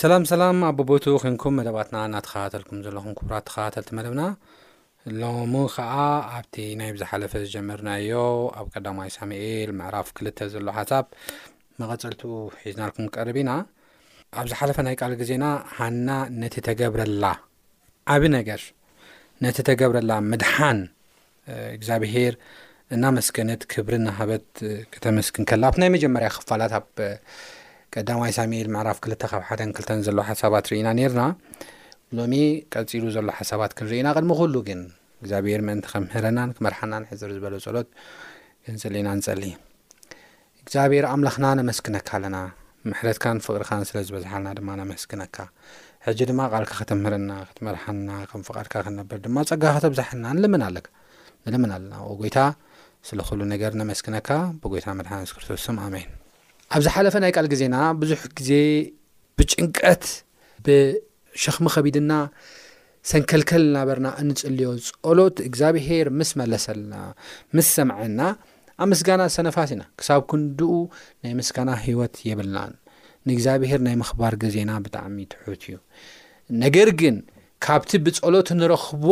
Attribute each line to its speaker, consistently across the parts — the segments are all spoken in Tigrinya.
Speaker 1: ሰላም ሰላም ኣብ ቦቦቱ ኮንኩም መደባትና እናተኸታተልኩም ዘለኹም ክቡራት ተኸታተልቲ መደብና ሎሚ ከዓ ኣብቲ ናይ ብዝሓለፈ ዝጀመርናዮ ኣብ ቀዳማይ ሳሙኤል ምዕራፍ ክልተ ዘሎ ሓሳብ መቐፀልቱ ሒዝናልኩም ቀርብ ኢና ኣብ ዝሓለፈ ናይ ቃል ግዜና ሃና ነቲ ተገብረላ ዓቢ ነገር ነቲ ተገብረላ ምድሓን እግዚኣብሄር እናመስገነት ክብሪ እናሃበት ከተመስግን ከላ ኣብቲ ናይ መጀመርያ ክፋላት ኣብ ቀዳማይ ሳሙኤል ምዕራፍ ክልተ ካብ ሓደን ክልተን ዘሎ ሓሳባት ርኢና ነርና ሎሚ ቀፂሉ ዘሎ ሓሳባት ክንርኢና ቅድሚ ኩሉ ግን እግዚኣብሄር ምእንቲ ከምህረናን ክመርሓናን ሕፅር ዝበለ ፀሎት ክንፅሊ ኢና ንፀሊ እግዚኣብሔር ኣምላኽና ነመስግነካ ኣለና ምሕረትካን ፍቅርኻን ስለ ዝበዝሓልና ድማ ነመስግነካ ሕጂ ድማ ቃልካ ከተምህረና ክትመርሓና ከም ፍቃድካ ክንነብር ድማ ጸጋ ከተብዛሓልና ንልምን ኣለካ ንልምን ኣለና ኦ ጎይታ ስለ ኩሉ ነገር ነመስግነካ ብጎይታ መድሓን የሱስ ክርስቶስ ስም ኣሜን ኣብ ዝሓለፈ ናይ ቃል ግዜና ብዙሕ ግዜ ብጭንቀት ሸኽሚ ከቢድና ሰንከልከል እናበርና እንጽልዮ ጸሎት እግዚኣብሄር ምስ መለሰልና ምስ ሰምዐና ኣብ ምስጋና ሰነፋት ኢና ክሳብ ክንድኡ ናይ ምስጋና ህይወት የብልናን ንእግዚኣብሄር ናይ ምኽባር ግዜና ብጣዕሚ ትሑት እዩ ነገር ግን ካብቲ ብጸሎት ንረኽቦ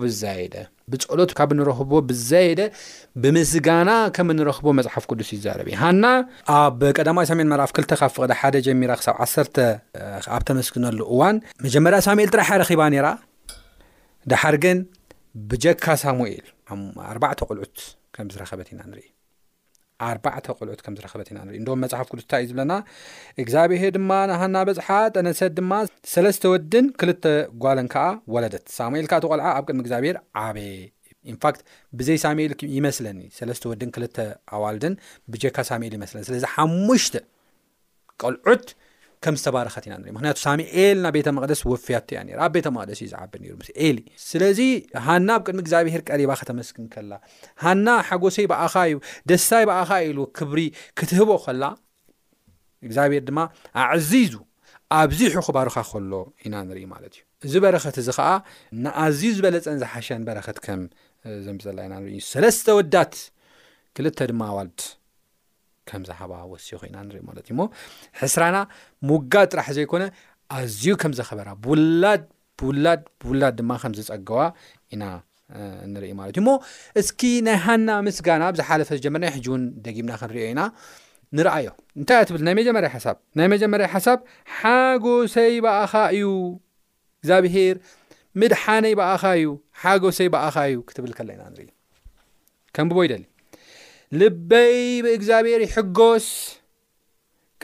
Speaker 1: ብዛየደ ብጸሎት ካብ ንረኽቦ ብዘየደ ብምስጋና ከም ንረኽቦ መጽሓፍ ቅዱስ ይዛረብ እዩ። ሃና ኣብ ቀዳማዊ ሳሙኤል ምዕራፍ ክልተ ካብ ፍቕዲ ሓደ ጀሚራ ክሳብ ዓሰርተ ኣብ ተመስግነሉ እዋን መጀመርያ ሳሙኤል ጥራሕ እያ ረኺባ ነይራ። ደሓር ግን ብጀካ ሳሙኤል ኣርባዕተ ቆልዑት ከም ዝረኸበት ኢና ንርኢ። ኣርባዕተ ቆልዑት ከም ዝረኸበት ኢና ንርኢ እንዶም መጽሓፍ ቅዱስ እንታይ እዩ ዝብለና እግዚኣብሄር ድማ ንሃና በጽሓ ጠነሰት ድማ ሰለስተ ወድን ክልተ ጓልን ከዓ ወለደት ሳሙኤል ከዓ ተቆልዓ ኣብ ቅድሚ እግዚኣብሄር ዓበየ ኢንፋክት ብዘይ ሳሙኤል ይመስለኒ ሰለስተ ወድን ክልተ ኣዋልድን ብጀካ ሳሙኤል ይመስለኒ ስለዚ ሓሙሽተ ቀልዑት ከም ዝተባረኸት ኢና ንርኢ ምክንያቱ ሳሙኤል ናብ ቤተ መቅደስ ወፍያቶ እያ ነራ ኣብ ቤተ መቅደስ እዩ ዝዓቢ ነሩ ምስ ኤሊ ስለዚ ሃና ኣብ ቅድሚ እግዚኣብሄር ቀሪባ ከተመስግን ከላ ሃና ሓጎሰይ ብኣኻ እዩ ደስታይ ብኣኻ ኢሉ ክብሪ ክትህቦ ከላ እግዚኣብሄር ድማ ኣዕዚዙ ኣብዚሑ ክባርኻ ከሎ ኢና ንርኢ ማለት እዩ እዚ በረኸት እዚ ከዓ ንኣዝዩ ዝበለፀን ዝሓሸን በረኸት ከም ዘምፅላ ኢና ንርኢ ሰለስተ ወዳት ክልተ ድማ ኣዋልድ ከም ዝሃባ ወሲኹ ኢና ንሪኢ ማለት እዩ እሞ ሕስራና ምውጋድ ጥራሕ ዘይኮነ ኣዝዩ ከም ዘኸበራ ብውላድ ብውላድ ብውላድ ድማ ከም ዝፀገዋ ኢና ንርኢ ማለት እዩ እሞ እስኪ ናይ ሃና ምስጋና ኣብ ዝሓለፈ ዝጀመርና ሕጂ እውን ደጊምና ክንሪኦ ኢና ንርኣዮ እንታይ እያ ትብል ናይ መጀመርያ ሓሳብ ናይ መጀመርያ ሓሳብ ሓጎሰይ በኣኻ እዩ እግዚኣብሄር ምድሓነይ ብኣኻ እዩ ሓጎሰይ ብኣኻ እዩ ክትብል ከለ ኢና ንርኢ ከምብቦ ይደሊ ልበይ ብእግዚኣብሔር ይሕጎስ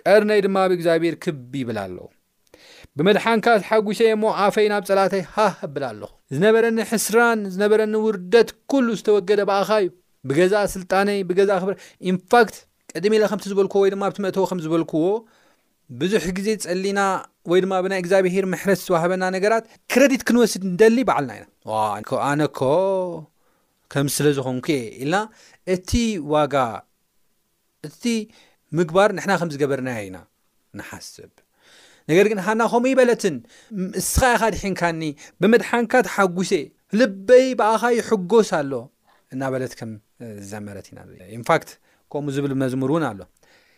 Speaker 1: ቀርነይ ድማ ብእግዚኣብሔር ክብ ይብል ኣሎ ብምድሓንካ ዝሓጒሰ እሞ ኣፈይ ናብ ጸላተይ ሃህ ኣብላ ኣለኹ ዝነበረኒ ሕስራን ዝነበረኒ ውርደት ኩሉ ዝተወገደ ብኣኻ እዩ ብገዛ ስልጣነይ ብገዛ ክብረ ኢንፋክት ቅድሚ ኢለ ከምቲ ዝበልክዎ ወይ ድማ ኣብቲ መእተዊ ከም ዝበልክዎ ብዙሕ ግዜ ጸሊና ወይ ድማ ብናይ እግዛብሄር ምሕረት ዝተዋህበና ነገራት ክረዲት ክንወስድ ንደሊ ባዕልና ኢና። ዋይ ኣነ እኮ ከምዚ ስለ ዝኾንኩ እየ ኢልና እቲ ዋጋ እቲ ምግባር ንሕና ከም ዝገበርናዮ ኢና ንሓስብ። ነገር ግን ሃና ከምኡ ይበለትን እስኻ ኢኻ ድሒንካኒ ብምድሓንካ ተሓጒሰ ልበይ ብኣኻ ይሕጎስ ኣሎ እናበለት ከም ዝዘመረት ኢና ኢንፋክት ከምኡ ዝብል መዝሙር እውን ኣሎ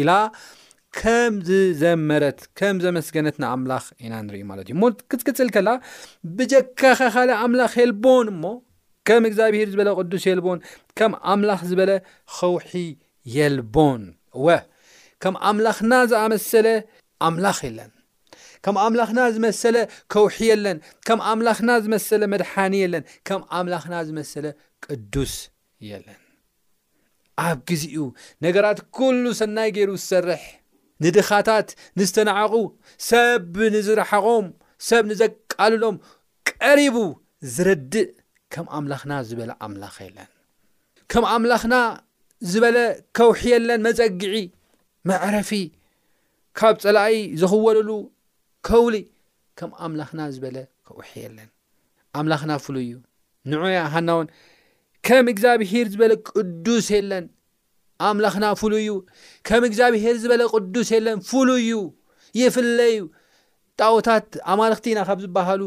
Speaker 1: ኢላ ከም ዝዘመረት ከም ዘመስገነት ንኣምላኽ ኢና ንርኢ ማለት እዩ እሞ ክትቅፅል ከላ ብጀካኻ ካልእ ኣምላኽ የልቦን እሞ ከም እግዚኣብሄር ዝበለ ቅዱስ የልቦን ከም ኣምላኽ ዝበለ ኸውሒ የልቦን እወ ከም ኣምላኽና ዝኣመሰለ ኣምላኽ የለን ከም ኣምላኽና ዝመሰለ ከውሒ የለን ከም ኣምላኽና ዝመሰለ መድሓኒ የለን ከም ኣምላኽና ዝመሰለ ቅዱስ የለን ኣብ ግዚኡ ነገራት ኩሉ ሰናይ ገይሩ ዝሰርሕ ንድኻታት ንዝተናዓቁ ሰብ ንዝረሓቆም ሰብ ንዘቃልሎም ቀሪቡ ዝረድእ ከም ኣምላኽና ዝበለ ኣምላኽ የለን ከም ኣምላኽና ዝበለ ከውሒ የለን መጸግዒ መዕረፊ ካብ ጸላኢ ዝኽወልሉ ከውሊ ከም ኣምላኽና ዝበለ ከውሒ የለን ኣምላኽና ፍሉይ እዩ ንዑ እያ ሃናውን ከም እግዚኣብሄር ዝበለ ቅዱስ የለን ኣምላኽና ፍሉይ እዩ ከም እግዚኣብሄር ዝበለ ቅዱስ የለን ፍሉይ እዩ ይፍለዩ ጣዖታት ኣማልኽቲ ኢና ካብ ዝበሃሉ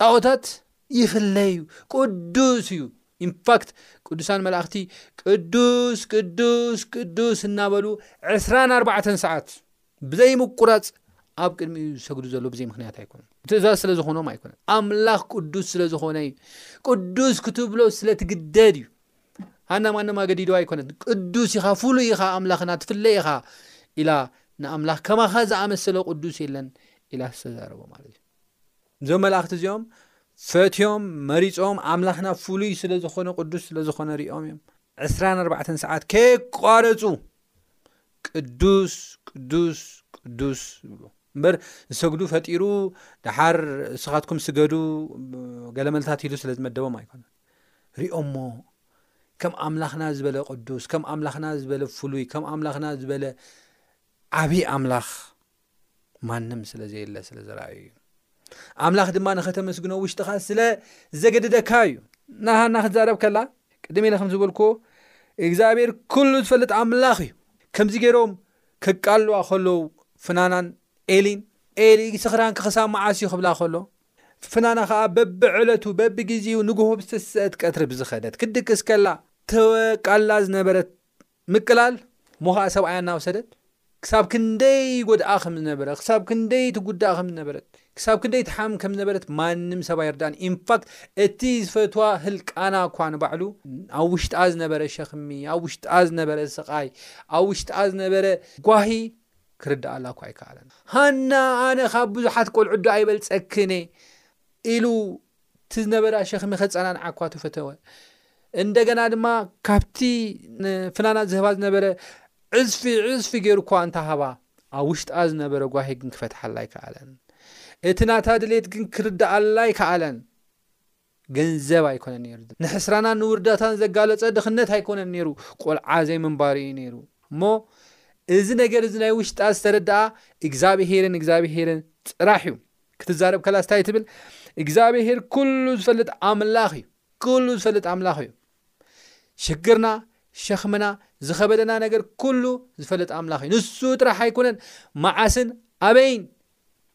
Speaker 1: ጣዖታት ይፍለዩ ቅዱስ እዩ ኢንፋክት ቅዱሳን መላእኽቲ ቅዱስ ቅዱስ ቅዱስ እናበሉ ዕስራን ኣርባዕተን ሰዓት ብዘይምቁራጽ ኣብ ቅድሚኡ ዝሰግዱ ዘሎ ብዘይ ምክንያት ኣይኮነን ትእዛዝ ስለ ዝኾኖም ኣይኮነን ኣምላኽ ቅዱስ ስለ ዝኾነ እዩ ቅዱስ ክትብሎ ስለ ትግደድ እዩ ሃና ማንም ኣገዲዶ ኣይኮነት ቅዱስ ኢኻ ፍሉይ ኢኻ ኣምላኽና ትፍለ ኢኻ ኢላ ንኣምላኽ ከማኻ ዝኣመሰለ ቅዱስ የለን ኢላ ዝተዛረቦ ማለት እዩ እዞም መላእኽቲ እዚኦም ፈትዮም መሪፆም ኣምላኽና ፍሉይ ስለ ዝኾነ ቅዱስ ስለ ዝኾነ ሪኦም እዮም ዕስራን ኣርባዕተን ሰዓት ከየቋረጹ ቅዱስ ቅዱስ ቅዱስ ዝብሉ እምበር ዝሰግዱ ፈጢሩ ደሓር እስኻትኩም ስገዱ ገለመልታት ኢሉ ስለ ዝመደቦም ኣይኮነን ሪኦሞ ከም ኣምላኽና ዝበለ ቅዱስ ከም ኣምላኽና ዝበለ ፍሉይ ከም ኣምላኽና ዝበለ ዓብዪ ኣምላኽ ማንም ስለ ዘየለ ስለ ዘረኣዩ እዩ ኣምላኽ ድማ ንኸተመስግኖ ውሽጥኻ ስለ ዘገድደካ እዩ ናሃና ክትዛረብ ከላ ቅድሚ ኢለ ከም ዝበልክዎ እግዚኣብሔር ኩሉ ዝፈልጥ ኣምላኽ እዩ ከምዚ ገይሮም ከቃልዋ ከለዉ ፍናናን ኤሊን ኤሊ ስኽራን ክኽሳብ መዓስ እዩ ክብላ ከሎ ፍናና ከዓ በቢ ዕለቱ በቢ ግዜኡ ንግሆ ብዝተሰአት ቀትሪ ብዝኸደት ክድቅስ ከላ ተወቃላ ዝነበረት ምቅላል ሞኻእ ሰብኣያ እናወሰደት ክሳብ ክንደይ ይጎድኣ ከም ዝነበረ፣ ክሳብ ክንደይ ትጉዳእ ከም ዝነበረት፣ ክሳብ ክንደይ ትሓምም ከም ዝነበረት ማንም ሰብ ኣይርዳእን። ኢንፋክት እቲ ዝፈትዋ ህልቃና እኳ ንባዕሉ ኣብ ውሽጣ ዝነበረ ሸኽሚ፣ ኣብ ውሽጣ ዝነበረ ስቓይ፣ ኣብ ውሽጣ ዝነበረ ጓሂ ክርድኣላ እኳ ኣይከኣለን። ሃና ኣነ ካብ ብዙሓት ቆልዑትዶ ኣይበልጸክን'የ ኢሉ እቲ ዝነበራ ሸኽሚ ከጸናንዓ እኳ ተፈተወ። እንደገና ድማ ካብቲ ንፍናና ዝህባ ዝነበረ ዕጽፊ ዕጽፊ ገይሩ እኳ እንተሃባ፣ ኣብ ውሽጣ ዝነበረ ጓሂ ግን ክፈትሓላ ኣይከኣለን። እቲ ናታ ድሌት ግን ክርድኣላ ኣይከኣለን። ገንዘብ ኣይኮነን ነይሩ። ንሕስራናን ንውርደታን ዘጋለጸ ድኽነት ኣይኮነን ነይሩ፣ ቆልዓ ዘይምንባሩ እዩ ነይሩ። እሞ እዚ ነገር እዚ ናይ ውሽጣ ዝተረድኣ እግዚኣብሄርን እግዚኣብሄርን ጥራሕ እዩ። ክትዛረብ ከላስ እንታይ ትብል? እግዚኣብሄር ኩሉ ዝፈልጥ ኣምላኽ እዩ። ኩሉ ዝፈልጥ ኣምላኽ እዩ። ሽግርና ሸኽምና ዝኸበደና ነገር ኩሉ ዝፈልጥ ኣምላኽ እዩ። ንሱ ጥራሕ ኣይኮነን መዓስን ኣበይን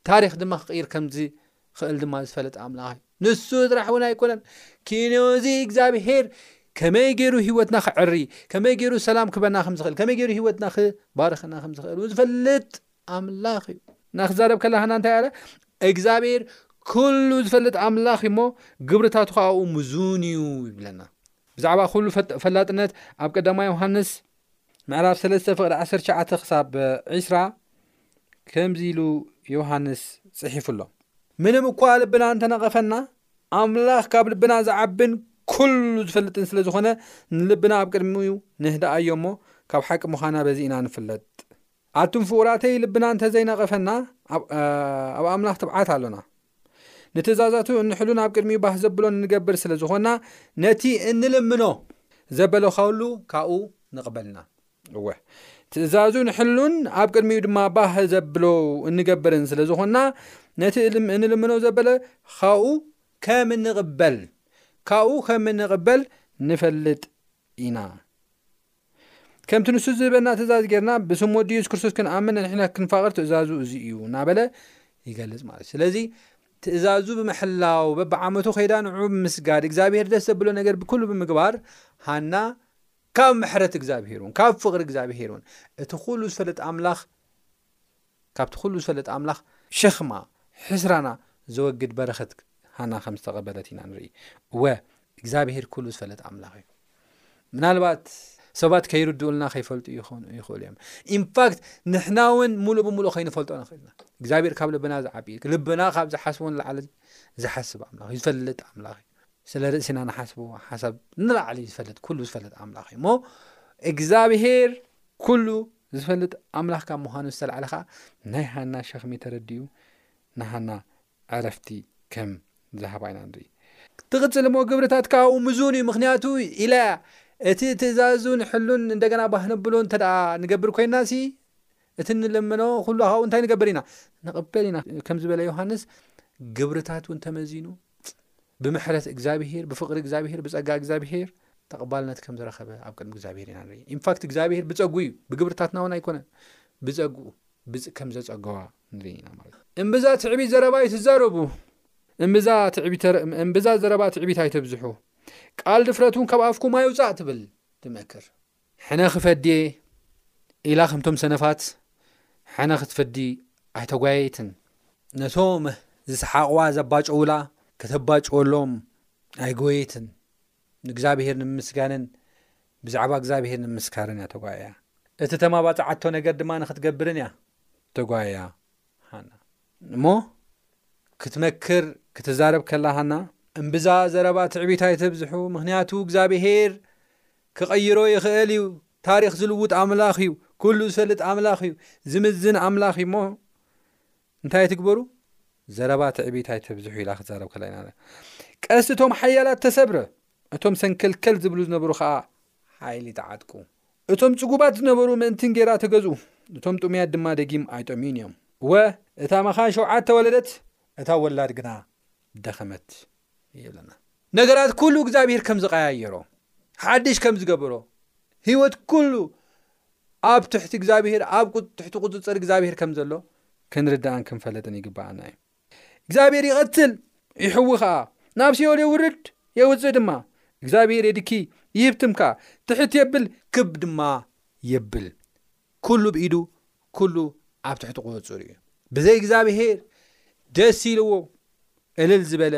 Speaker 1: ታሪኽ ድማ ክቕይር ከምዝኽእል ድማ ዝፈለጥ ኣምላኽ እዩ ንሱ ጥራሕ እውን ኣይኮነን ኪኖ እዚ እግዚኣብሄር ከመይ ገይሩ ሂወትና ክዕሪ ከመይ ገይሩ ሰላም ክበና ከምዝኽእል ከመይ ገይሩ ሂወትና ክባርኸና ከምዝኽእል ዝፈልጥ ኣምላኽ እዩ እና ክዛረብ ከላ ሃና እንታይ ኣለ እግዚኣብሔር ኩሉ ዝፈልጥ ኣምላኽ እዩ እሞ ግብርታቱ ከኣኡ ምዙን እዩ ይብለና ብዛዕባ ኩሉ ፈላጥነት ኣብ ቀዳማ ዮሃንስ ምዕራፍ 3 ፍቅሪ 19 ክሳብ 20 ከምዚ ኢሉ ዮሃንስ ፅሒፉ ኣሎ ምንም እኳ ልብና እንተነቐፈና ኣምላኽ ካብ ልብና ዝዓብን ኩሉ ዝፈልጥን ስለ ዝኾነ ንልብና ኣብ ቅድሚኡ ንህድኣዮ እሞ ካብ ሓቂ ምዃና በዚ ኢና ንፍለጥ ኣቱም ፍቁራተይ ልብና እንተዘይነቐፈና ኣብ ኣምላኽ ትብዓት ኣሎና። ንትእዛዛቱ እንሕሉን ኣብ ቅድሚኡ ባህ ዘብሎን እንገብር ስለ ዝኾንና ነቲ እንልምኖ ዘበለ ኸሉ ካብኡ ንቕበል ኢና። እወ ትእዛዙ ንሕሉን ኣብ ቅድሚኡ ድማ ባህ ዘብሎ እንገብርን ስለ ዝኾንና ነቲ እንልምኖ ዘበለ ካብኡ ከም እንቕበል ካብኡ ከም እንቕበል ንፈልጥ ኢና። ከምቲ ንሱ ዝህበና ትእዛዝ ጌርና ብስም ወዱ የሱስ ክርስቶስ ክንኣምን ንሕና ክንፋቕር ትእዛዙ እዚ እዩ እናበለ ይገልጽ ማለት እዩ ስለዚ ትእዛዙ ብምሕላው በብዓመቱ ከይዳ ንዑ ብምስጋድ እግዚኣብሄር ደስ ዘብሎ ነገር ብኩሉ ብምግባር ሃና ካብ ምሕረት እግዚኣብሄር እውን ካብ ፍቕሪ እግዚኣብሄር እውን እቲ ኩሉ ዝፈለጥ ኣምላኽ ካብቲ ኩሉ ዝፈልጥ ኣምላኽ ሸኽማ ሕስራና ዘወግድ በረኸት ሃና ከም ዝተቐበለት ኢና ንርኢ። እወ እግዚኣብሄር ኩሉ ዝፈልጥ ኣምላኽ እዩ። ምናልባት ሰባት ከይርድኡልና ከይፈልጡ ይኾኑ ይኽእሉ እዮም። ኢንፋክት ንሕና እውን ሙሉእ ብምሉእ ከይንፈልጦ ንኽእል ኢና። እግዚኣብሄር ካብ ልብና ዝዓቢ እዩ። ልብና ካብ ዝሓስቦ ንላዕሊ ዝሓስብ ኣምላኽ እዩ። ዝፈልጥ ኣምላኽ እዩ። ስለ ርእስና ንሓስቦ ሓሳብ ንላዕሊ ዝፈልጥ ኩሉ ዝፈልጥ ኣምላኽ እዩ እሞ እግዚኣብሄር ኩሉ ዝፈልጥ ኣምላኽ ካብ ምዃኑ ዝተላዕለ ኸኣ ናይ ሃና ሸኽሚ ተረዲኡ ንሃና ዕረፍቲ ከም ዝሃባ ኢና ንርኢ። ትቕጽል እሞ ግብርታት ካብኡ ምዙን እዩ ምኽንያቱ ኢላ እያ። እቲ ትእዛዙን ሕሉን እንደገና ባህ ነብሎ እንተ ደኣ ንገብር ኮይንናሲ እቲ እንልምኖ ኹሉ ካብኡ እንታይ ንገብር ኢና ንቕበል ኢና ከም ዝበለ ዮሃንስ ግብርታት እውን ተመዚኑ ጸሎት ብምሕረት እግዚኣብሄር ብፍቕሪ እግዚኣብሄር ብጸጋ እግዚኣብሄር ተቐባልነት ከም ዝረኸበ ኣብ ቅድሚ እግዚኣብሄር ኢና ንርኢ ኢንፋክት እግዚኣብሄር ብጸጉ እዩ ብግብርታትና እውን ኣይኮነን ብጸግኡ ከም ዘጸገዋ ንርኢ ኢና ማለት እምብዛ ትዕቢት ዘረባ ኣይትዛረቡ እምብዛ እምብዛ ዘረባ ትዕቢት ኣይተብዝሑ ቃል ድፍረት እውን ካብ ኣፍኩም ኣይውጻእ ትብል ትመክር ሕነ ክፈዲ'የ ኢላ ከምቶም ሰነፋት ሕነ ክትፈዲ ኣይተጓየየትን። ነቶም ዝሰሓቑዋ ዘባጨዉላ ከተባጭወሎም ኣይጎየየትን። ንእግዚኣብሄር ንምምስጋንን ብዛዕባ እግዚኣብሄር ንምምስካርን እያ ተጓይያ። እቲ ተማባጽዓቶ ነገር ድማ ንኽትገብርን እያ ተጓይያ ሃና። እሞ ክትመክር ክትዛረብ ከላ ሃና። እምብዛ ዘረባ ትዕቢት ኣይተብዝሑ ምኽንያቱ እግዚኣብሄር ክቅይሮ ይክእል እዩ ታሪክ ዝልውጥ ኣምላክ እዩ ኩሉ ዝፈልጥ ኣምላክ እዩ ዝምዝን ኣምላክ እዩ እሞ እንታይ ትግበሩ ዘረባ ትዕቢት ኣይተብዝሑ ኢላ ክዛረብ ከላ ኢና ቀስቲ እቶም ሓያላት ተሰብረ እቶም ሰንከልከል ዝብሉ ዝነበሩ ከዓ ሓይሊ ተዓጥቁ እቶም ፅጉባት ዝነበሩ ምእንትን ጌራ ተገዝኡ እቶም ጥሙያት ድማ ደጊም ኣይጠምዩን እዮም እወ እታ መኻን ሸውዓተ ወለደት እታ ወላድ ግና ደኸመት ይብለና ነገራት ኩሉ እግዚኣብሔር ከም ዝቐያየሮ፣ ሓድሽ ከም ዝገበሮ፣ ሕይወት ኩሉ ኣብ ትሕቲ እግዚኣብሔር ኣብ ትሕቲ ቁጽጽር እግዚኣብሔር ከም ዘሎ ክንርዳእን ክንፈለጥን ይግብኣና እዩ። እግዚኣብሔር ይቐትል ይሕዊ ከኣ፣ ናብ ሲኦል የውርድ የውጽእ ድማ፣ እግዚኣብሔር የድኪ ይህብትም ከኣ፣ ትሕት የብል ክብ ድማ የብል፣ ኩሉ ብኢዱ ኩሉ ኣብ ትሕቲ ቁንጽር እዩ ብዘይ እግዚኣብሄር ደስ ኢልዎ እልል ዝበለ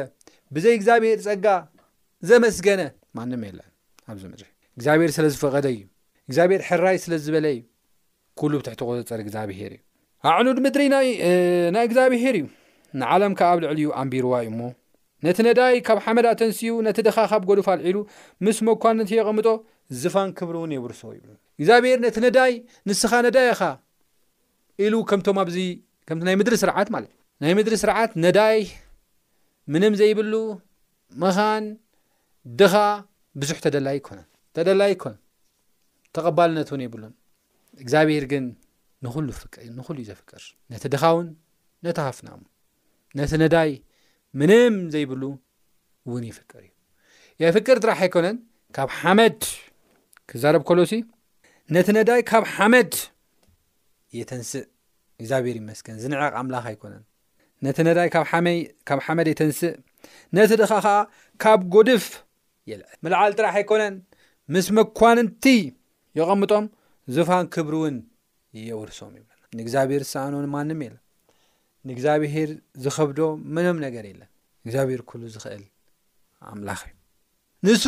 Speaker 1: ብዘይ እግዚኣብሄር ጸጋ ዘመስገነ ማንም የለን ኣብዚ ምድሪ እግዚኣብሄር ስለ ዝፈቐደ እዩ እግዚኣብሄር ሕራይ ስለ ዝበለ እዩ ኩሉ ብትሕቲ ቁጽር እግዚኣብሄር እዩ ኣዕኑድ ምድሪ ናይ እግዚኣብሄር እዩ ንዓለም ከ ኣብ ልዕሊኡ ኣንቢርዋ እዩ እሞ ነቲ ነዳይ ካብ ሓመድ ኣተንስኡ ነቲ ድኻ ካብ ጎዱፍ ኣልዒሉ ምስ መኳንንቲ የቐምጦ ዝፋን ክብሪ እውን የብርሶ ይብሉ እግዚኣብሄር ነቲ ነዳይ ንስኻ ነዳይ ኢኻ ኢሉ ከምቶም ኣብዚ ከምቲ ናይ ምድሪ ስርዓት ማለት እዩ ናይ ምድሪ ስርዓት ነዳይ ምንም ዘይብሉ መኻን ድኻ ብዙሕ ተደላይ ኣይኮነን ተደላይ ኣይኮነን ተቐባልነት እውን የብሉን እግዚኣብሄር ግን ንኹሉ ፍቅ ንኹሉ እዩ ዘፍቅር ነቲ ድኻውን ነቲ ሃፍናሙ ነቲ ነዳይ ምንም ዘይብሉ እውን ይፍቅር እዩ የፍቅር ጥራሕ ኣይኮነን ካብ ሓመድ ክዛረብ ከሎሲ ነቲ ነዳይ ካብ ሓመድ የተንስእ እግዚኣብሔር ይመስገን ዝንዕቕ ኣምላኽ ኣይኮነን ነቲ ነዳይ ካብ ሓመድ የተንስእ ነቲ ድኻ ከዓ ካብ ጎድፍ የልዐ ምልዓል ጥራሕ ኣይኮነን ምስ መኳንንቲ የቐምጦም ዝፋን ክብሪ እውን የውርሶም ይብለና ንእግዚኣብሔር ዝሰኣኖን ማንም የለን ንእግዚኣብሄር ዝኸብዶ ምንም ነገር የለን። እግዚኣብሄር ኩሉ ዝኽእል ኣምላኽ እዩ። ንሱ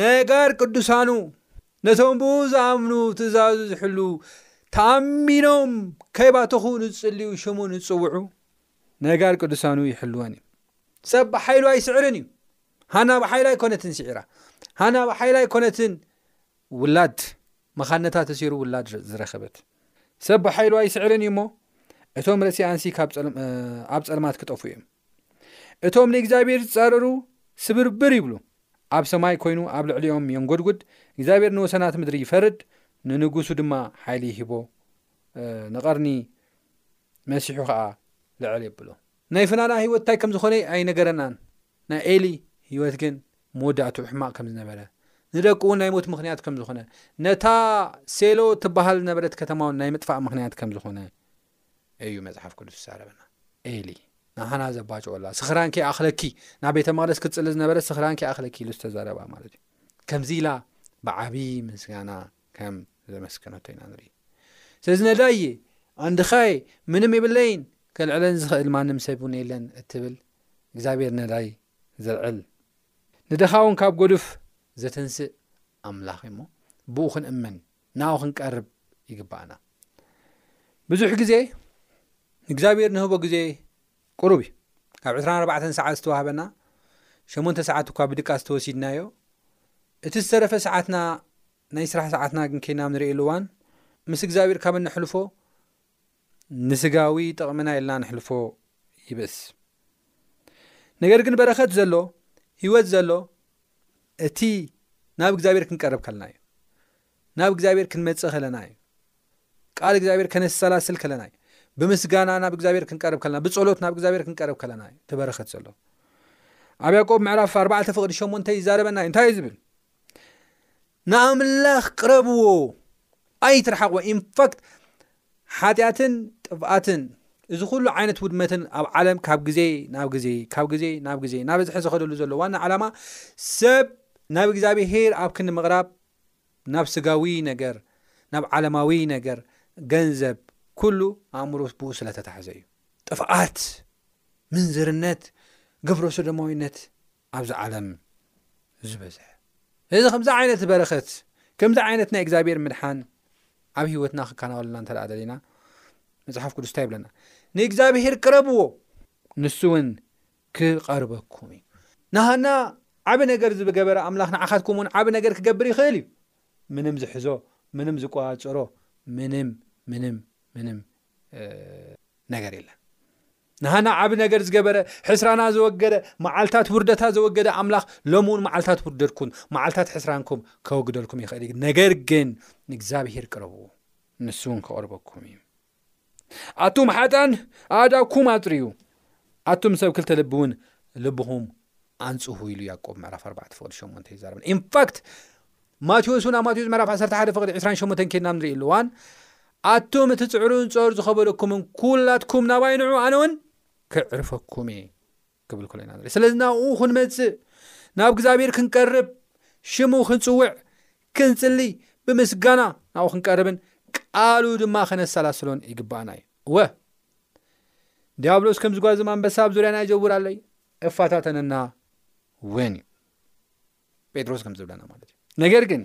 Speaker 1: ነጋር ቅዱሳኑ ነቶም ብኡ ዝኣምኑ ትእዛዙ ዝሕሉ ተኣሚኖም ከይባተኹ ንዝጽልዩ ሽሙ ንጽውዑ ነጋር ቅዱሳኑ ይሕልወን እዩ። ሰብ ብሓይሉ ኣይስዕርን እዩ። ሃና ብሓይላ ኣይኮነትን ስዒራ። ሃና ብሓይላ ኣይኮነትን ውላድ መኻነታ ተሲሩ ውላድ ዝረኸበት ሰብ ብሓይሉ ኣይስዕርን እዩ እሞ እቶም ርእሲኣንሲ ኣብ ጸልማት ክጠፉ እዮም እቶም ንእግዚኣብሔር ዝጻረሩ ስብርብር ይብሉ ኣብ ሰማይ ኮይኑ ኣብ ልዕሊኦም የንጎድጉድ እግዚኣብሔር ንወሰናት ምድሪ ይፈርድ ንንጉሱ ድማ ሓይሊ ይሂቦ ንቐርኒ መሲሑ ከዓ ልዕል የብሎ ናይ ፍናና ህይወት እንታይ ከም ዝኾነ ኣይነገረናን ናይ ኤሊ ህይወት ግን መወዳእትኡ ሕማቕ ከም ዝነበረ፣ ንደቁ እውን ናይ ሞት ምኽንያት ከም ዝዀነ፣ ነታ ሴሎ እትበሃል ዝነበረት ከተማ እውን ናይ ምጥፋእ ምኽንያት ከም ዝዀነ እዩ መጽሓፍ ቅዱስ ዝዛረበና። ኤሊ ንሓና ዘባጨወላ ስኽራን ከይኣኽለኪ፣ ናብ ቤተ መቕደስ ክትጽሊ ዝነበረት ስኽራን ከይኣኽለኪ ኢሉ ዝተዛረባ ማለት እዩ። ከምዚ ኢላ ብዓብዪ ምስጋና ከም ዘመስከነቶ ኢና ንርኢ ስለዚ ነዳየ ኣንድኻየ ምንም የብለይን ከልዕለን ዝኽእል ማንም ሰብ እውን የለን እትብል እግዚኣብሔር ነዳይ ዘልዕል ንደኻ እውን ካብ ጎዱፍ ዘተንስእ ኣምላኽ እሞ ብኡ ክንእመን ንኡ ክንቀርብ ይግባኣና ብዙሕ ግዜ ንእግዚኣብሔር ንህቦ ግዜ ቁሩብ እዩ ካብ ዕስራን ኣርባዕተን ሰዓት ዝተዋህበና ሸሞንተ ሰዓት እኳ ብድቃስ ተወሲድናዮ እቲ ዝተረፈ ሰዓትና ናይ ስራሕ ሰዓትና ግን ኬናብ ንርእየሉ እዋን ምስ እግዚኣብሔር ካብ እነሕልፎ ንስጋዊ ጥቕምና ኢልና ነሕልፎ ይብእስ ነገር ግን በረኸት ዘሎ ህይወት ዘሎ እቲ ናብ እግዚኣብሔር ክንቀርብ ከልና እዩ ናብ እግዚኣብሔር ክንመጽእ ከለና እዩ። ቃል እግዚኣብሔር ከነሰላስል ከለና እዩ። ብምስጋና ናብ እግዚኣብሔር ክንቀርብ ከለና፣ ብጸሎት ናብ እግዚኣብሔር ክንቀርብ ከለና እዩ እቲ በረኸት ዘሎ። ኣብ ያዕቆብ ምዕራፍ ኣርባዕተ ፍቕዲ ሸሞንተ ይዛረበና እዩ። እንታይ እዩ ዝብል? ንኣምላኽ ቅረብዎ ኣይትርሓቕዎ። ኢንፋክት ሓጢኣትን ጥፍኣትን እዚ ኩሉ ዓይነት ውድመትን ኣብ ዓለም ካብ ግዜ ናብ ግዜ ካብ ግዜ ናብ ግዜ ናበዝሐ ዝኸደሉ ዘሎ ዋና ዓላማ ሰብ ናብ እግዚኣብሄር ኣብ ክንዲ ምቕራብ ናብ ስጋዊ ነገር ናብ ዓለማዊ ነገር ገንዘብ ኩሉ ኣእምሮ ብኡ ስለ ተታሕዘ እዩ። ጥፍኣት ምንዝርነት ግብረ ሶዶማዊነት ኣብዚ ዓለም ዝበዝሐ። ስለዚ ከምዚ ዓይነት በረኸት ከምዚ ዓይነት ናይ እግዚኣብሔር ምድሓን ኣብ ህይወትና ክከናወለና እንተ ደሊና መጽሓፍ ቅዱስ እንታይ ይብለና ንእግዚኣብሔር ቅረብዎ ንሱ እውን ክቐርበኩም እዩ። ንሃና ዓቢ ነገር ዝገበረ ኣምላኽ ንዓኻትኩም እውን ዓቢ ነገር ክገብር ይኽእል እዩ። ምንም ዝሕዞ ምንም ዝቆጻጸሮ ምንም ምንም ምንም ነገር የለን። ንሃና ዓቢ ነገር ዝገበረ ሕስራና ዘወገደ መዓልታት ውርደታ ዘወገደ ኣምላኽ ሎሚ እውን መዓልታት ውርደትኩም መዓልታት ሕስራንኩም ከወግደልኩም ይኽእል እዩ። ነገር ግን ንእግዚኣብሄር ቅረብዎ ንሱ እውን ክቐርበኩም እዩ። ኣቱም ሓጣን ኣእዳውኩም ኣጽርዩ ኣቱም ሰብ ክልተ ልቢ እውን ልብኹም ኣንጽሁ ኢሉ ያቆብ ምዕራፍ 4 ፍቅዲ 8 ይዛረበን ኢንፋክት ማቴዎስ እውን ኣብ ማቴዎስ ምዕራፍ 11 ፍቅዲ 28 ኬድና ንርኢ ኣለዋን ኣቱም እቲ ጽዕሩን ጾር ዝኸበደኩምን ኩላትኩም ናባይ ንዑ ኣነ እውን ክዕርፈኩም እየ ክብል ከሎ ኢና ንርኢ። ስለዚ ናብኡ ክንመጽእ፣ ናብ እግዚኣብሔር ክንቀርብ፣ ሽሙ ክንጽውዕ፣ ክንጽሊ፣ ብምስጋና ናብኡ ክንቀርብን ቃሉ ድማ ከነሰላስሎን ይግባኣና እዩ። እወ ዲያብሎስ ከም ዝጓዝም ኣንበሳ ኣብ ዙርያና ይጀውር ኣሎ እዩ፣ እፈታተነና እውን እዩ። ጴጥሮስ ከም ዝብለና ማለት እዩ ነገር ግን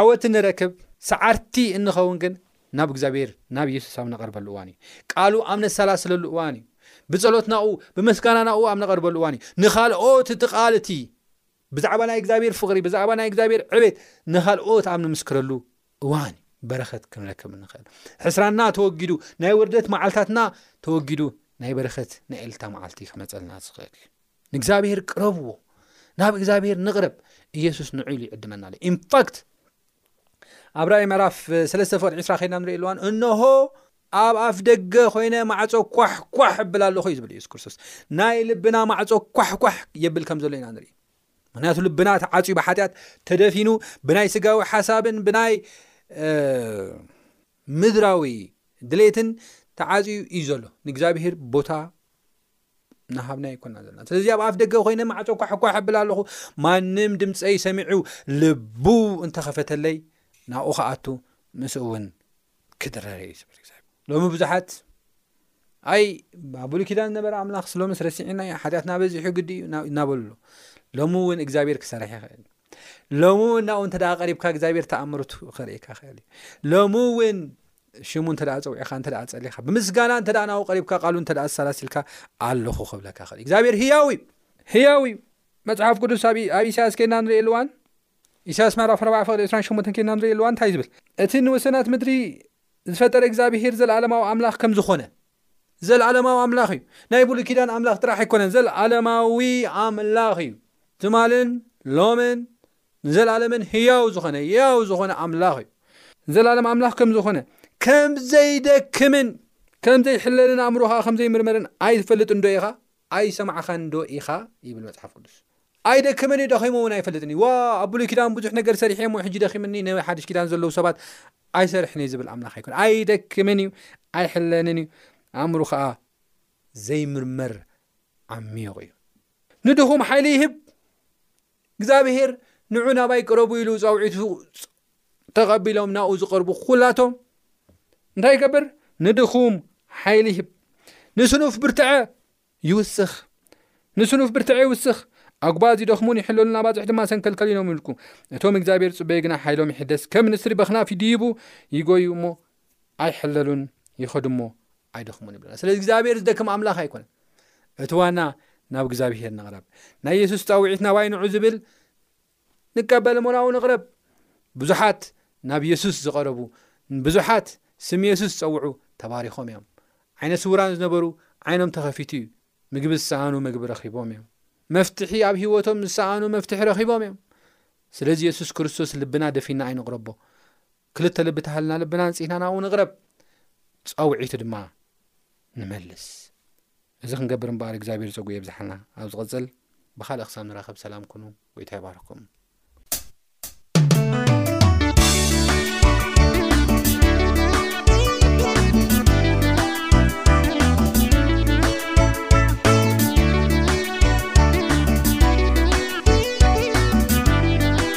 Speaker 1: ዓወት ንረክብ ሰዓርቲ እንኸውን ግን ናብ እግዚኣብሔር ናብ ኢየሱስ ኣብ ነቐርበሉ እዋን እዩ ቃሉ ኣብ ነሰላስለሉ እዋን እዩ ብጸሎት ናኡ ብመስጋና ናኡ ኣብ ነቐርበሉ እዋን እዩ ንኻልኦት እቲ ቃል እቲ ብዛዕባ ናይ እግዚኣብሔር ፍቕሪ ብዛዕባ ናይ እግዚኣብሔር ዕቤት ንኻልኦት ኣብ ንምስክረሉ እዋን እዩ በረኸት ክንረክብ ንኽእል ሕስራና ተወጊዱ ናይ ውርደት መዓልታትና ተወጊዱ ናይ በረኸት ናይ ኤልታ መዓልቲ ክመፀልና ዝኽእል እዩ ንእግዚኣብሄር ቅረብዎ ናብ እግዚኣብሄር ንቕረብ ኢየሱስ ንዑ ኢሉ ይዕድመና ኣሎ ኢንፋክት ኣብ ራእይ ምዕራፍ ሰለስተ ፍቅድ ዕስራ ከይድና ንርኢ ኣለዋን እንሆ ኣብ ኣፍ ደገ ኮይነ ማዕፆ ኳሕኳሕ እብል ኣለኹ እዩ ዝብል የሱስ ክርስቶስ ናይ ልብና ማዕፆ ኳሕኳሕ የብል ከም ዘሎ ኢና ንርኢ ምክንያቱ ልብና ተዓፅዩ ብሓጢኣት ተደፊኑ ብናይ ስጋዊ ሓሳብን ብናይ ምድራዊ ድሌትን ተዓፅዩ እዩ ዘሎ ንእግዚኣብሄር ቦታ ናሃብና ይኮና ዘለና ስለዚ ኣብ ኣፍ ደገ ኮይነ ማዕፆ ኳሕኳ ሕብላ ኣለኹ ማንም ድምፀይ ሰሚዑ ልቡ እንተኸፈተለይ ናብኡ ከኣቱ ምስ እውን ክድረረ እዩ ዝብል ግዚብ ሎሚ ብዙሓት ኣይ ኣብሉ ኪዳን ዝነበረ ኣምላኽ ስሎሚ ስረሲዕና ዩ ሓጢኣት ናበዚሑ ግዲ እዩ እናበሉሉ ሎሚ እውን እግዚኣብሔር ክሰርሐ ይኽእል ሎሚ እውን ናብኡ እንተ ቀሪብካ እግዚኣብሔር ተኣምርቱ ክርእካ ክእል እዩ ሎሚ እውን ሽሙ እንተ ኣጸዊዕኻ እንተ ኣጸሊኻ ብምስጋና እንተ ናብኡ ቀሪብካ ቃሉ እንተ ኣሰላሲልካ ኣለኹ ክብለካ ክእል እግዚኣብሔር ህያው እዩ ህያው እዩ መፅሓፍ ቅዱስ ኣብ ኢሳያስ ከይና ንርኢ ኣልዋን ኢሳያስ መራፍ ረባ ፍቅሪ ኤርትራ ሸሞትን ከይና ንርኢ ኣልዋን እንታይ ዝብል እቲ ንወሰናት ምድሪ ዝፈጠረ እግዚኣብሄር ዘለኣለማዊ ኣምላኽ ከም ዝኾነ ዘለኣለማዊ ኣምላኽ እዩ ናይ ብሉ ኪዳን ኣምላኽ ጥራሕ ኣይኮነን ዘለኣለማዊ ኣምላኽ እዩ ትማልን ሎምን ንዘላለምን ህያው ዝኾነ ያው ዝኾነ ኣምላኽ እዩ። ንዘላለም ኣምላኽ ከም ዝኾነ ከም ዘይደክምን ከም ዘይሕለልን ኣእምሮ ከዓ ከም ዘይምርመርን ኣይትፈልጥን ዶ ኢኻ ኣይሰማዕኻን ዶ ኢኻ ይብል መጽሓፍ ቅዱስ ኣይደክምን እዩ ደኺሙ እውን ኣይፈልጥን እዩ ዋ ኣብ ብሉይ ኪዳን ብዙሕ ነገር ሰሪሐ ሞ ሕጂ ደኺምኒ ናይ ሓድሽ ኪዳን ዘለዉ ሰባት ኣይሰርሕን እዩ ዝብል ኣምላኽ ኣይኮነ ኣይደክምን እዩ ኣይሕለንን እዩ ኣእምሩ ከዓ ዘይምርመር ዓሚቕ እዩ ንድኹም ሓይሊ ይህብ እግዚኣብሄር ንዑ ናባይ ቅረቡ ኢሉ ጸውዒቱ ተቐቢሎም ናኡ ዝቐርቡ ኩላቶም እንታይ ይገብር? ንድኹም ሓይሊ ይህብ፣ ንስኑፍ ብርትዐ ይውስኽ ንስኑፍ ብርትዐ ይውስኽ ኣጉባዝ ይደኽሙን ይሕለሉን ኣባፅሕ ድማ ሰንከልከል ኢሎም ይውልቁ እቶም እግዚኣብሔር ፅበዩ ግና ሓይሎም ይሕደስ ከም ንስሪ በኽናፍ ይድይቡ ይጎዩ እሞ ኣይሕለሉን ይኸዱሞ ኣይደኽሙን ይብለና ስለዚ እግዚኣብሔር ዝደክም ኣምላኽ ኣይኮነን እቲ ዋና ናብ እግዚኣብሔር ንቕረብ ናይ የሱስ ፃውዒት ናባይ ንዑ ዝብል ንቀበል ሞናው ንቕረብ ብዙሓት ናብ የሱስ ዝቐረቡ ብዙሓት ስም የሱስ ዝፀውዑ ተባሪኾም እዮም ዓይነ ስውራን ዝነበሩ ዓይኖም ተኸፊቱ እዩ ምግቢ ዝሰኣኑ ምግቢ ረኺቦም እዮም መፍትሒ ኣብ ሂወቶም ዝሰኣኑ መፍትሒ ረኺቦም እዮም ስለዚ የሱስ ክርስቶስ ልብና ደፊና ኣይንቕረቦ ክልተ ልቢ ተሃልና ልብና ኣንጺህና ናብኡ ንቕረብ ጻውዒቱ ድማ ንመልስ እዚ ክንገብር እምበኣር እግዚኣብሔር ጸጉ የብዝሓልና ኣብ ዝቕጽል ብኻልእ ክሳብ ንራኸብ ሰላም ኩኑ ጎይታ ይባርኩም